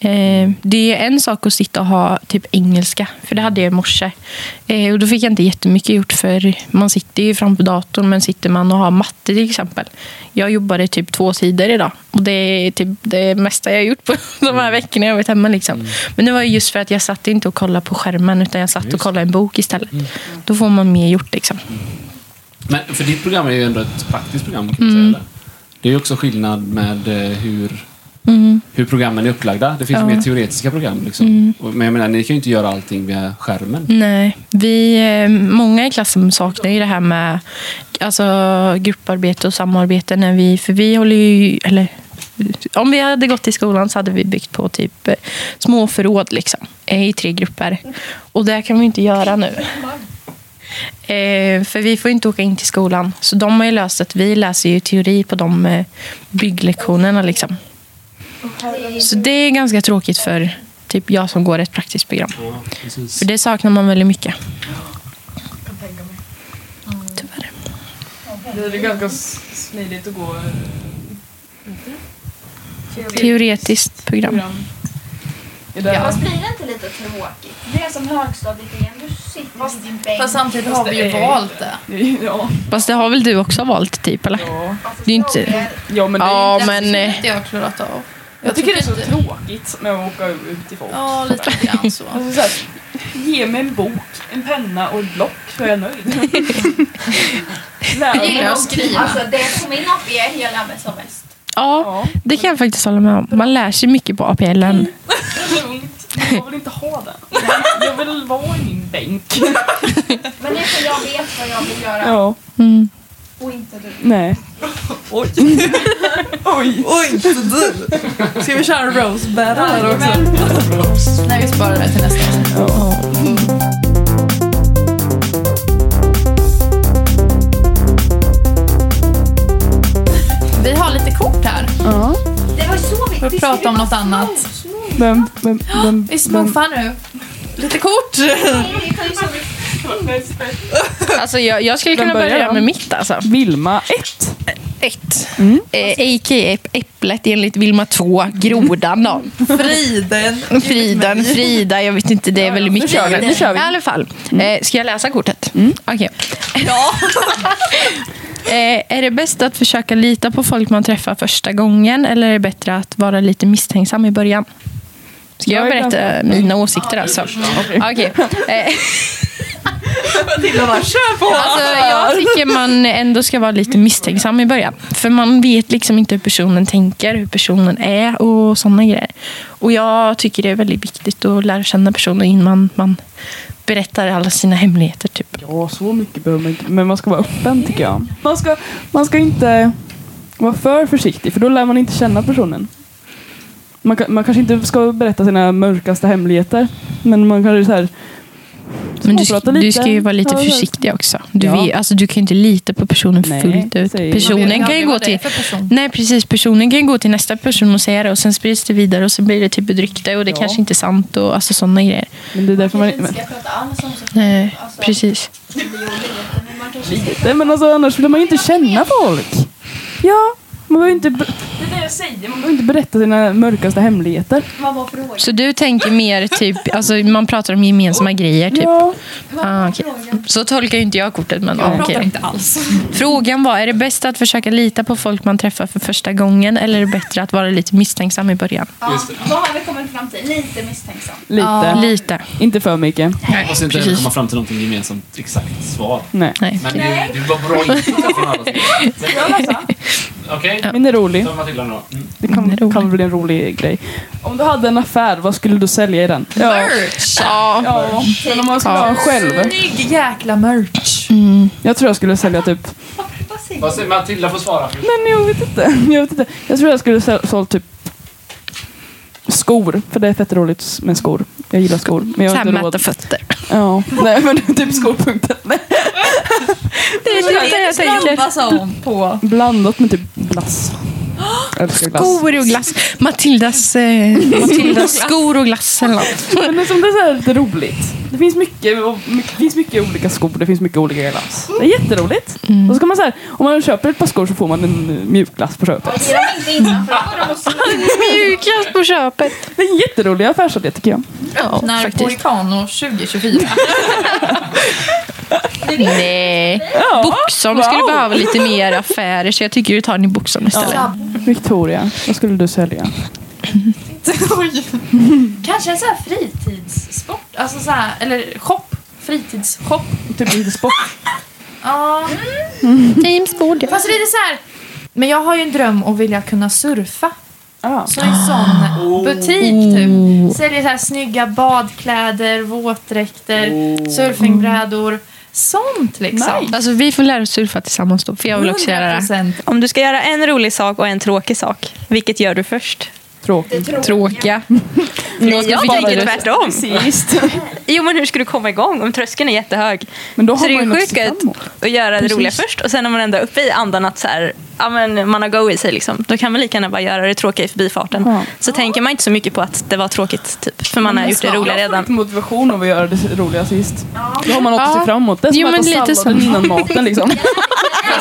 Eh, det är en sak att sitta och ha typ engelska. För det hade jag i morse. Eh, och då fick jag inte jättemycket gjort. För man sitter ju framför datorn. Men sitter man och har matte till exempel. Jag jobbade typ två sidor idag. Och det är typ det mesta jag har gjort på de här veckorna jag varit hemma. Liksom. Men det var ju just för att jag satt inte och kollade på skärmen. Utan jag satt och kollade en bok istället. Då får man mer gjort liksom. Men för ditt program är ju ändå ett praktiskt program kan man Mm. säga. Eller? Det är ju också skillnad med eh, hur Mm. hur programmen är upplagda. Det finns Ja. mer teoretiska program. Liksom. Mm. Men jag menar, ni kan ju inte göra allting via skärmen. Nej, vi, eh, många i klassen saknar ju det här med alltså, grupparbete och samarbete. När vi, för vi håller ju, eller, om vi hade gått i skolan så hade vi byggt på typ eh, små förråd liksom, eh, i tre grupper. Och det kan vi inte göra nu. Eh, för vi får inte åka in till skolan. Så de har ju löst att vi läser ju teori på de bygglektionerna. Liksom. Så det är ganska tråkigt för typ jag som går ett praktiskt program. Ja. För det saknar man väldigt mycket. Tyvärr. Det är ganska smidigt att gå Teoretiskt program. det- Fast blir det inte lite tråkigt? Det är som högstadiet igen. Du sitter i din bänk. Fast samtidigt har vi ju valt det. Ja. Fast det har väl du också valt, typ? Eller? ja. Det är inte... ja, men det är, Ja, Den men... eh, inte jag klarat av. jag tycker det är så inte- tråkigt med att åka ut till folk. Ja, lite grann så. Alltså, så här, ge mig en bok, en penna och ett block så är jag nöjd. Lär Jag gillar mig att skriva. Alltså det är på min APL jag lär mig som mest. Ja, Ja, det kan jag faktiskt hålla med om. Man lär sig mycket på APLen. lugnt. Jag vill inte ha den. Jag vill vara i min bänk. Men det är för jag vet vad jag vill göra Ja, Mm. Och inte du. nej. Oj. Oj. Oj, inte du! Ska vi köra en roast battle här också? Nej, vi sparar det till nästa avsnitt. Ja. Vi har lite kort här. Ja. Det var så vi... För att prata om något annat. Vem, vem, vem, Vi smuffar nu. Lite kort. Nej, vi tar ju så Alltså, jag, jag skulle kunna börja med mitt. Alltså. Vilma 1. Ett. Mm. Eh, A.k.a. Äpplet enligt Vilma 2. Grodan då. Friden. Friden, Frida, jag vet inte, det är väldigt mycket. kör vi, nu kör vi. I alla fall. Eh, ska jag läsa kortet? Mm. Okej. Ja. eh, är det bäst att försöka lita på folk man träffar första gången eller är det bättre att vara lite misstänksam i början? Ska jag Jag berätta mina åsikter alltså? Okej. Eh, Matilda bara, kör på! Alltså, jag tycker man ändå ska vara lite misstänksam i början. För man vet liksom inte hur personen tänker, hur personen är och sådana grejer. Och jag tycker det är väldigt viktigt att lära känna personen innan man berättar alla sina hemligheter. Typ. Ja, så mycket behöver man inte. Men man ska vara öppen tycker jag. Man ska, man ska inte vara för försiktig för då lär man inte känna personen. Man, man kanske inte ska berätta sina mörkaste hemligheter. Men man kanske så här Men du, småprata du ska ju vara lite försiktig också. Du, Ja. vet, alltså, du kan ju inte lita på personen Nej, fullt ut. Personen kan ju gå till... Person. Nej precis, personen kan gå till nästa person och säga det och sen sprids det vidare och så blir det typ ett rykte och det Ja. kanske inte är sant och alltså sådana grejer. Men det är därför man ska Nej, Alltså, precis. Ska... lite, men alltså, annars vill man ju inte känna folk. Ja, man behöver inte... be- Det är det jag säger, man behöver inte berätta sina mörkaste hemligheter. Vad var frågan? Så du tänker mer typ, alltså man pratar om gemensamma grejer typ? Ja, Ah, okej. Så tolkar ju inte jag kortet men Jag ah, pratar okej. inte alls. Frågan var, är det bäst att försöka lita på folk man träffar för första gången eller är det bättre att vara lite misstänksam i början? Ja, Just det. vad har vi kommit fram till? Lite misstänksam. lite. Lite. Inte för mycket. Jag måste inte precis. komma fram till någonting gemensamt exakt svar. Nej. Nej. Men det, det var bra input från alla sidor. Okej, Min är rolig. ta Matilda nu då. Mm. Det kan, rolig. kan bli en rolig grej. Om du hade en affär, vad skulle du sälja i den? Ja, Merch! Ja. ja. men om man skulle ha en själv. Snygg jäkla merch. Mm. Jag tror jag skulle sälja typ... Vad säger Matilda får svara först. Men jag vet inte. Jag vet inte. Jag tror jag skulle sälja typ skor. För det är fett roligt med skor. Jag gillar skor. Men jag har inte råd. fötter. Ja, nej men typ skopunkten. Nej. Det är det jag tänker. Blandat med typ glass. Skor och glass. Matildas, eh, Matildas skor och glass eller något. Men det är som det är så här lite roligt. Det finns mycket, och mycket, det finns mycket olika skor, det finns mycket olika glass. Det är jätteroligt. Och så kan man så här, om man köper ett par skor så får man en eh, mjukglass på köpet. Mjukglass på köpet. Det är en jätterolig affärsidé tycker jag. Ja, När faktiskt. Poricano 2024. Nej. Ja. Boxholm Wow. skulle behöva lite mer affärer så jag tycker du tar den i Boxholm istället. Victoria, vad skulle du sälja? Kanske en sån här fritidssport. Alltså så här, eller shop. Fritidsshop. Typ lite sport. Ja. Teamsbord. Fast det är så här. Men jag har ju en dröm att vilja kunna surfa. Ah. Så en sån butik typ. Säljer så här snygga badkläder, våtdräkter, surfingbrädor. Sånt liksom. Nice. Alltså, vi får lära oss surfa tillsammans då, för jag vill också göra det. 100%. Om du ska göra en rolig sak och en tråkig sak, vilket gör du först? Tråkigt. Tråkiga. Nej, jag tänker tvärtom. Jo, men hur ska du komma igång om tröskeln är jättehög? Men då Så har det är man ju sjukt att göra det Precis. roliga först och sen när man ändå är uppe i andan att så här, ja, men man har go i sig, liksom, då kan man lika gärna bara göra det tråkiga i förbifarten. Ja. Så tänker man inte så mycket på att det var tråkigt, typ, för man har gjort det roliga redan. lite motivation av att göra det roliga sist. Då har man något att Ja. se fram emot. Det är som Jo, att men äta lite salladen så. innan maten liksom.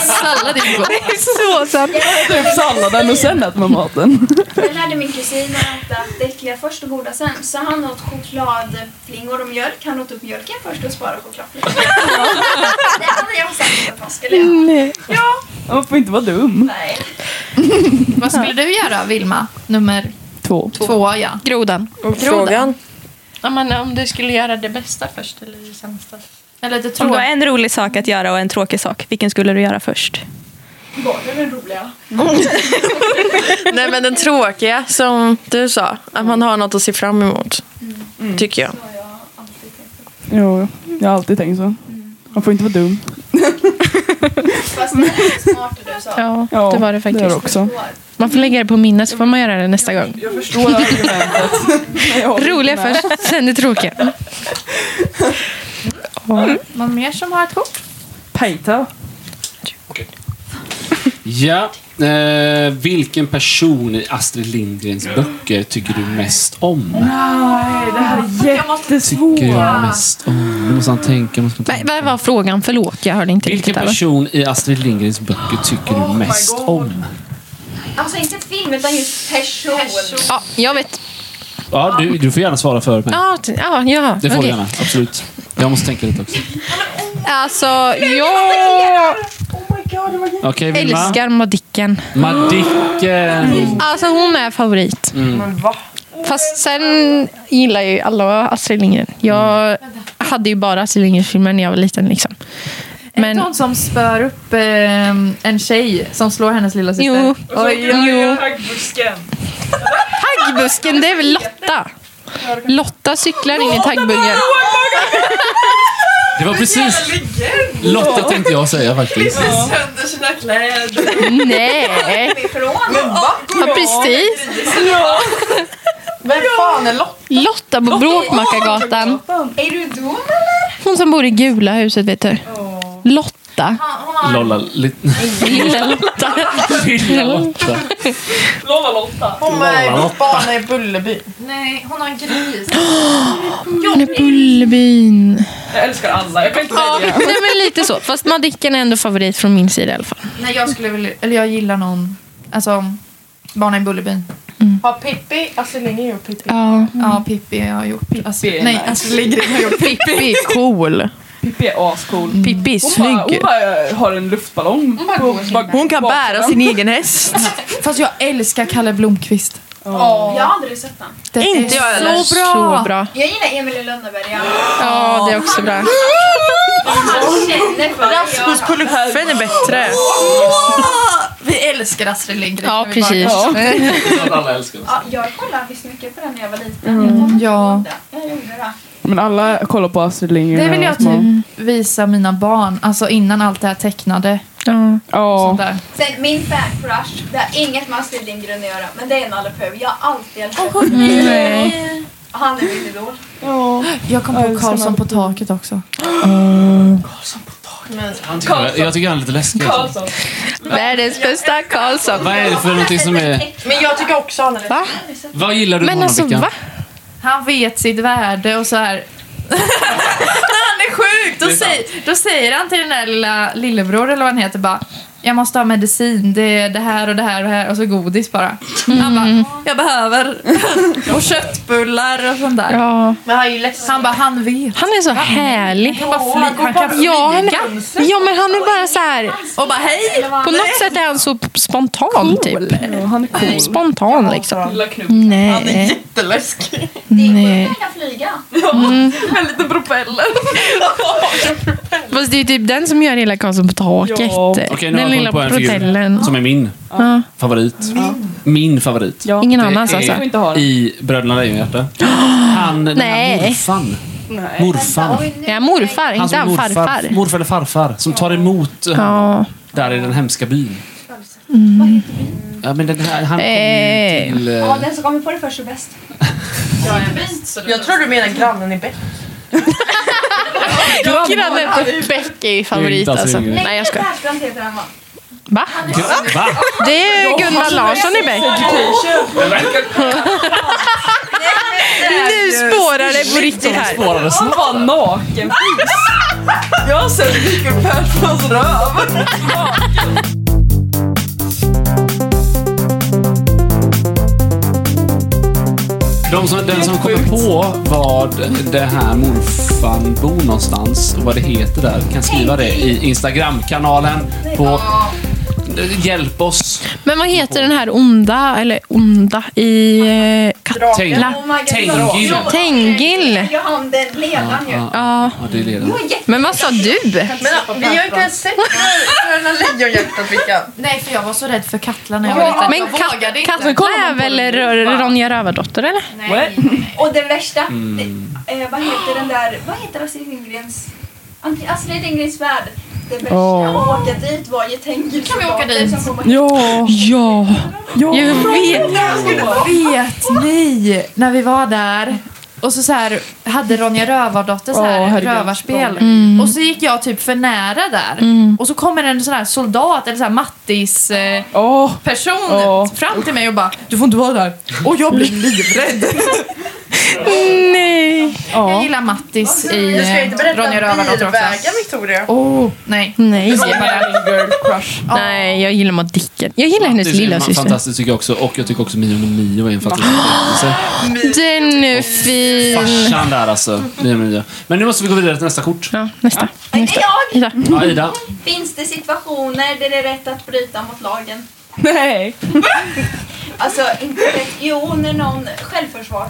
Sallad är gott. Så sant. Upp salladen och sen äter man maten. Jag lärde min kusin att äta det äckliga först och goda sen. Så han åt chokladflingor och mjölk. Han åt upp mjölken först och sparade chokladflingor. det hade jag sagt att han skulle göra. Man får inte vara dum. Nej. Vad skulle du göra, Vilma? Nummer Två. två, ja. Grodan. Frågan? Ja, men om du skulle göra det bästa först eller det sämsta? Eller det Om du har en rolig sak att göra och en tråkig sak, vilken skulle du göra först? Var det den roliga? Nej men den tråkiga som du sa, att man har något att se fram emot. Tycker jag. Det har jag alltid tänkt på. Jo, jag har alltid tänkt så. Man får inte vara dum. Fast det är smart det du sa. Ja, Ja, det var det faktiskt. Det är det också. Man får lägga det på minnet så får man göra det nästa gång. Jag förstår argumentet. Men jag håller Roliga inte med. först, sen det tråkiga. Någon mer som har ett kort? Peter. Ja. Eh, vilken person i Astrid Lindgrens böcker tycker du mest om? Nej, det här är jättesvårt. Tycker jag mest om? Nu måste han tänka. Måste tänka. vad var frågan? Förlåt, jag hörde inte Vilken riktigt. Eller? person i Astrid Lindgrens böcker tycker du mest om? Alltså inte film utan just person. Ja, jag vet. Ja, du, du får gärna svara för mig. Ja, ja, ja. Det får du okej. gärna, absolut. Jag måste tänka lite också. Alltså, jag Okej, Vilma. älskar Madicken. Madicken. Alltså hon är favorit. Mm. Fast sen gillar jag ju alla Astrid Lindgren. Jag hade ju bara Astrid Lindgren-filmer när jag var liten. Liksom. Men... Men, Inte hon som spör upp eh, en tjej som slår hennes lilla syster? jo, Oj, jo. Haggbusken. Taggbusken, det är väl Lotta? Lotta cyklar in i taggbuggen. Det var precis... Lotta tänkte jag säga faktiskt. Sönder sina kläder. Nej, Ifrån. ja, precis. Vem fan är Lotta? Lotta på Bråkmakargatan. Är du dum eller? Hon som bor i gula huset, vet du. Lotta. Har Lolla... Lite... Lilla Lotta. Lilla Lotta. Lolla Lotta. Hon är barn i Bullerby. Nej, hon har en gris. Hon är Bullerbyn. Jag älskar alla. Jag kan inte Ja, välja. det är väl lite så. Fast Madicken är ändå favorit från min sida i alla fall. Nej, jag skulle vilja... Eller jag gillar någon... Alltså, Barnen i Bullerbyn. Har Pippi, Astrid Lindgren gjort Pippi? Ja. Ja, Pippi har jag gjort. Alltså, är nej, nice. Astrid Lindgren har gjort Pippi. Pippi är cool. Pippi är ascool. Pippi är Hon bara, hon snygg. bara har en luftballong. på bak- Hon kan bära sin egen häst. Fast jag älskar Kalle Blomkvist. Jag har aldrig sett den. Den Inte är jag heller. så bra. Så bra. Jag gillar Emil i Lönneberga. Ja, det är också bra. Han känner för Rasmus Pulluffen är bättre. Vi älskar Astrid Lindgren. Ja, precis. Ja, jag kollade visst mycket på den när jag var liten. Jag kommer inte ja. Jag gjorde det. Men alla kollar på Astrid Lindgren. Det vill jag typ visa mina barn. Alltså innan allt det här tecknade. Ja. Där. Sen min fan-crush, det har inget med Astrid Lindgren att göra, men det är Nalle Puh. Jag har alltid älskat honom. Nej. Han är min idol. Ja. Jag kom på älskar Karlsson på taket också. Han tycker jag, jag tycker han är lite läskig. Alltså. Världens bästa Karlsson. Vad är det för någonting som är... Men jag tycker också han är Va? Vad gillar du med honom, alltså, Vickan? va? Han vet sitt värde och så här. När han är sjuk, då, är säger, då säger han till den där lilla lillebror eller vad han heter bara jag måste ha medicin, det är det här och det här och det här och så godis bara. Han bara, jag behöver. och köttbullar och sånt där. Ja. Men han är ju ledsen. Han bara, han vet. Han är så härlig. Han, bara fly, han kan Ja, han, flyga. ja, men han är bara så här... Och bara, hej! På något sätt är han så spontan, typ. Ja, han är cool. Spontan, liksom. Knut. Han är Nej. jätteläskig. Nej. Han kan flyga. En liten propeller. Fast det är typ den som gör hela Karlsson på taket. Ja. Nu Den lilla på en figur som är min Ja. favorit. Min favorit. Ja. Ingen annans är- alltså. I Bröderna Lejonhjärta. Han, den här morfan. Nej. Nu- Ja, morfar, Han inte han morfar, farfar. morfar eller farfar som tar emot honom Ja. där i den hemska byn. Ja, men den här, han kommer Eh. till... eh, Ja, den som kommer på det först är bäst. Jag tror du menar grannen i Beck. Grannen på Beck är favorit alltså. Nej, jag skojar. Persbrandt heter han va? Va? Va? Det är Gunnar Larsson i Beck. Nu spårar det på riktigt här. Spårade Han var naken. Jag har sett Mikael Perssons röv. De som, den som kommer på vad det här morfan bor någonstans och vad det heter där kan skriva det i Instagram-kanalen på Hjälp oss. Men vad heter den här onda, eller onda i eh, Katla? Oh. Tengil. Tengil. Jag den ju. Ja, det är ledaren. men vad sa du? Men vi har inte ens sett Bröderna Lejonhjärtat Vickan. Nej, för jag var så rädd för Katla när jag var liten. Men Kat-. Katla är väl Ro- Ronja Rövardotter eller? Nej. Och det värsta, Mm. eh, vad heter den där, vad heter Astrid Lindgrens, Astrid Lindgrens värld? Det värsta att åka dit var ju Tengil Kan vi åka dit? Ja. Ja, ja. jag vet. Vet ni när vi var där och så, så här, hade Ronja Rövardotter så här herregud. rövarspel. Mm. Och så gick jag typ för nära där. Och så kommer en sån här soldat, eller så här Mattis eh, Åh. person Åh. fram till mig och bara Du får inte vara där. Och jag blir livrädd. Nej. Jag Ja. gillar Mattis i Du ska inte eh, berätta Ronja Rövardotter också. bilvägen Victoria. Oh, nej. Nej. Girl crush. Nej, jag gillar Maud Dicken. Jag gillar hennes Det är lilla syster. Fantastiskt tycker jag också. Och jag tycker också Mio med Mio är en fantastisk berättelse. Den är fin. Farsan där alltså. Mio Mio. Men nu måste vi gå vidare till nästa kort. Ja, nästa. Nästa. jag! Ida. Ja, Ida. Finns det situationer där det är rätt att bryta mot lagen? Nej. Alltså, inte rätt. Jo, när någon självförsvar.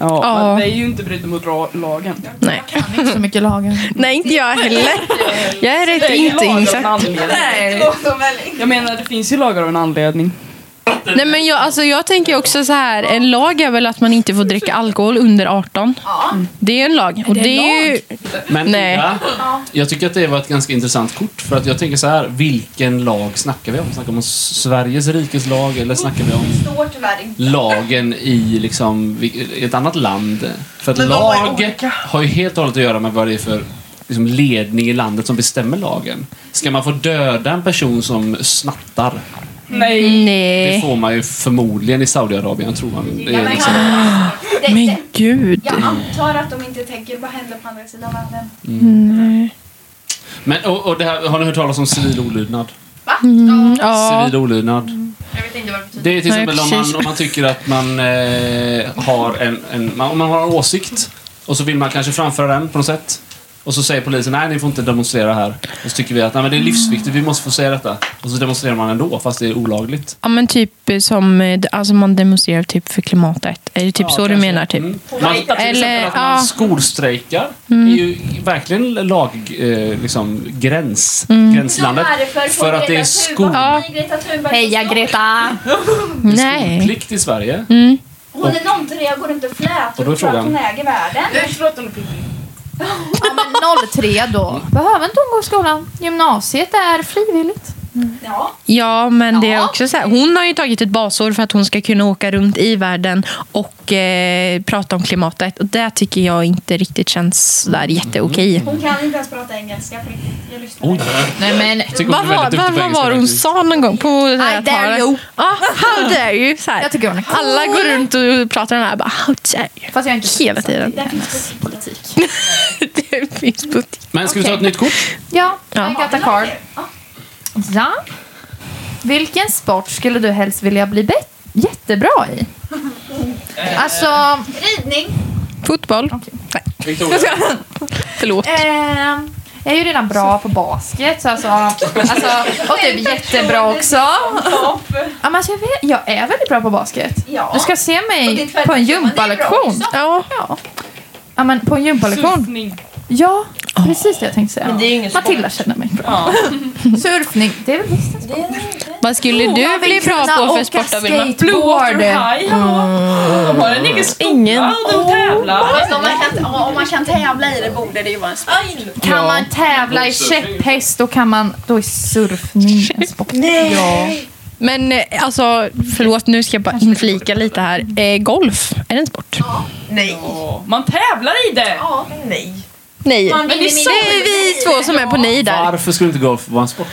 Ja, Ja. men det är ju inte bryta mot ra- lagen. Nej. Inte så mycket lagen. Nej, inte jag heller. Jag är rätt Det är ju inte lagar av en insatt. anledning. Jag menar, det finns ju lagar av en anledning. Nej, men jag, alltså, jag tänker också så här. En lag är väl att man inte får dricka alkohol under 18. Ja. Det är en lag. Och det är ju... Men Nej. Ida, jag tycker att det var ett ganska intressant kort. För att jag tänker så här, vilken lag snackar vi om? Snackar vi om Sveriges rikes lag eller snackar vi om lagen i liksom, ett annat land? För att lag har ju helt och hållet att göra med vad det är för liksom, ledning i landet som bestämmer lagen. Ska man få döda en person som snattar? Nej. Det får man ju förmodligen i Saudiarabien, tror man. Det är liksom, Det, Men det, gud. jag antar att de inte tänker vad händer på andra sidan världen. Nej. men, och, och det här, har ni hört talas om civil olydnad? Mm, ja. Civil olydnad. Jag vet inte vad det betyder. Det är till Nej, exempel om precis. man, om man tycker att man eh, har en, en man, om man har en åsikt och så vill man kanske framföra den på något sätt. Och så säger polisen nej, ni får inte demonstrera här. Och så tycker vi att nej, men det är livsviktigt, vi måste få säga detta. Och så demonstrerar man ändå, fast det är olagligt. Ja, men typ som eh, alltså man demonstrerar typ för klimatet. Är det typ Ja, så du kanske. menar? Typ? Mm. Man, till Eller, exempel att man ja. skolstrejkar Mm. är ju verkligen lag, eh, liksom, gräns, Mm. gränslandet. För att det är skol, Ja. Heja Greta! Nej. skolplikt i Sverige. Mm. Hon är nolltre, går inte och Och då är flätor för att frågan- hon äger världen. Ja, men 03 då. Behöver inte hon gå i skolan. Gymnasiet är frivilligt. Ja. Ja, men det är också så här. Hon har ju tagit ett basår för att hon ska kunna åka runt i världen och eh, prata om klimatet. Och det tycker jag inte riktigt känns där jätteokej. Hon kan inte ens prata engelska på riktigt. Jag lyssnar. Oj, Nej men... tycker hon Vad är var, väldigt duktig vad, på vad engelska var det hon faktiskt. sa någon gång på det här I dare talet? you. Ja, how dare you. Så här. Jag tycker hon är cool. Alla går runt och pratar den här bara, how dare you. Fast jag är inte Hela tiden. Där finns det politik. På Men ska vi ta ett nytt kort? Ja, Ja. I got a card. Ja. Vilken sport skulle du helst vilja bli bet- jättebra i? Alltså... Ridning. fotboll. Victoria. Förlåt. ehm, jag är ju redan bra på basket, så alltså, alltså, och typ jättebra också. Ja, men alltså, jag, vet, jag är väldigt bra på basket. Ja. Du ska se mig på en gympalektion. Ja. ja, men på en gympalektion. Ja, precis det jag tänkte säga. Men det är ju ingen Matilda känner mig bra. Surfning, det är väl visst en sport? Vad skulle du bli bra på för sport då, Vilma? skateboard. High, De har en egen skola Ingen. och de tävlar. Fast om man, kan, om man kan tävla i det borde det ju vara en sport. Kan man tävla i käpphäst då kan man, då är surfning en sport. Men eh, alltså, förlåt nu ska jag bara inflika lite här. Eh, golf, är det en sport? Nej. Man tävlar i det. Ja. Nej. Nej. Man det är vi två som är på nej där. Varför skulle inte golf vara en sport?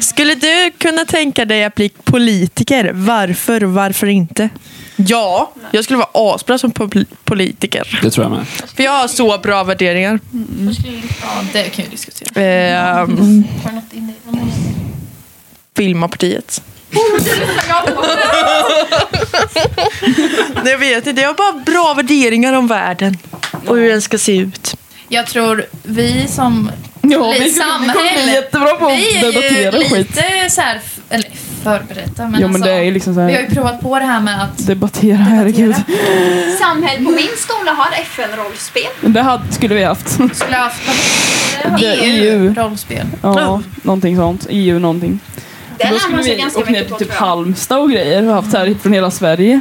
Skulle du kunna tänka dig att bli politiker? Varför? Varför inte? Ja, jag skulle vara asbra som pol- politiker. Det tror jag med. För jag har så bra värderingar. Ja, det kan vi diskutera. Ehm, Filmapartiet. Nej, jag vet inte, jag har bara bra värderingar om världen. Och hur den ska se ut. Jag tror vi som Ja, vi skulle- vi samhälle. jättebra på vi att är debattera ju skit. lite så här, eller förberedda, men Jo, men alltså, det är liksom så vi har här, ju provat på det här med att debattera, herregud. Samhäll på min skola har FN-rollspel. Det hade, skulle vi haft. skulle ha haft Det är EU. EU-rollspel. Ja, någonting sånt. EU någonting. Den Då skulle vi åka ner till typ. Halmstad och grejer och haft så här från hela Sverige.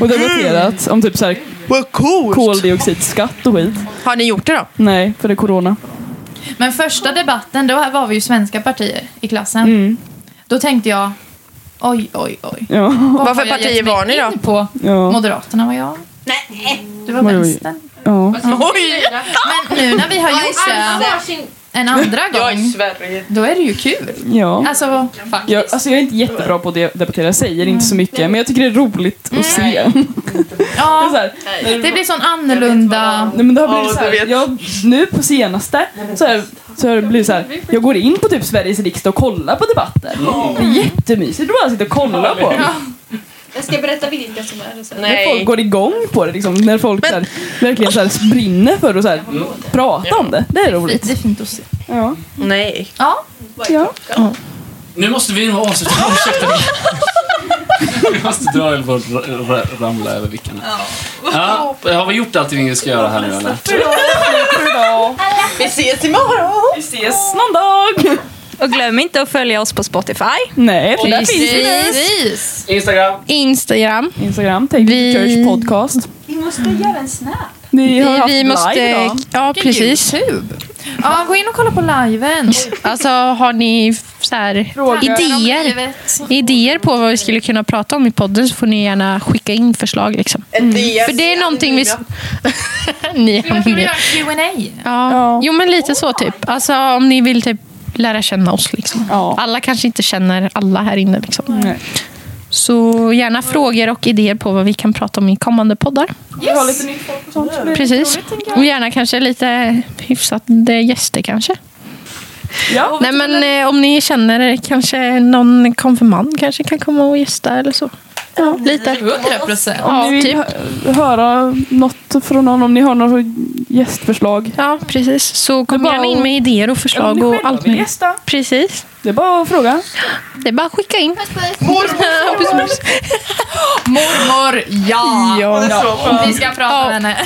Och debatterat om typ så här Vad coolt! koldioxidskatt och skit. Har ni gjort det då? Nej, för det är corona. Men första debatten, då var vi ju svenska partier i klassen. Mm. Då tänkte jag, oj, oj, oj. Ja. Vad Vad för har jag partier gett mig var ni då? in På? Ja. Moderaterna var jag. Nej, Du var Oj, oj. vänstern. ja. Oj! Men nu när vi har gjort det en andra gång, Sverige. då är det ju kul. ja. Alltså, faktiskt. Jag, alltså jag är inte jättebra på att de- debattera, jag säger inte så mycket, men jag tycker det är roligt att se. Det är ja, så här, det blir sån annorlunda... nej, men det har blivit Ja, så här, vet. jag, nu på senaste så, här, så har det blivit så här, jag går in på typ Sveriges riksdag och kollar på debatter. Det är jättemysigt att bara sitta och kolla på. Jag ska berätta vilka som är det sen. När folk går igång på det, liksom, när folk så här, verkligen så här, brinner för att så här, prata om det. Det är roligt. Det är fint att se. Ja. Nej. Ja, Ja. Nu måste vi nog avsluta. Ursäkta. Vi måste dra eller ra- ramla över vickarna. Ja. Har vi gjort allting vi ska göra här nu eller? Vi ses imorgon! Vi ses någon dag! Och glöm inte att följa oss på Spotify. Nej, för där finns vi. precis. Instagram. Instagram. Instagram, Take Vi- Church Podcast. Vi måste göra en snap. Vi har haft vi måste... live idag. Ja, precis. Ja, gå in och kolla på liven. Alltså, har ni så här, Frågor idéer, idéer på vad vi skulle kunna prata om i podden så får ni gärna skicka in förslag. Liksom. För det är någonting vi... ni Vi har skulle med. göra Q&A. Ja. Ja. Jo, men lite så typ. Alltså, om ni vill typ lära känna oss. Liksom. Ja. Alla kanske inte känner alla här inne. Liksom. Nej. Så gärna frågor och idéer på vad vi kan prata om i kommande poddar. Vi har lite nytt folk och sånt. Precis. roligt. Och gärna kanske lite hyfsade gäster kanske. Ja. Nej, men eh, om ni känner kanske någon konfirmand kanske kan komma och gästa eller så. Ja, lite. 100 procent. Om Ja, ni vill typ. hö- höra något från någon, om ni har några gästförslag. Ja, precis. Så kom Det gärna in med idéer och Om förslag ni och allt vill möjligt. gästa. Precis. Det är bara att fråga. Det är bara att skicka in. Mormor, ja. Ja. Vi ska prata med henne.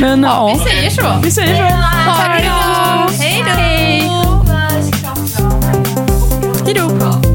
Men ja, Vi säger så. vi säger så. Hej då. Hej då. Hej då.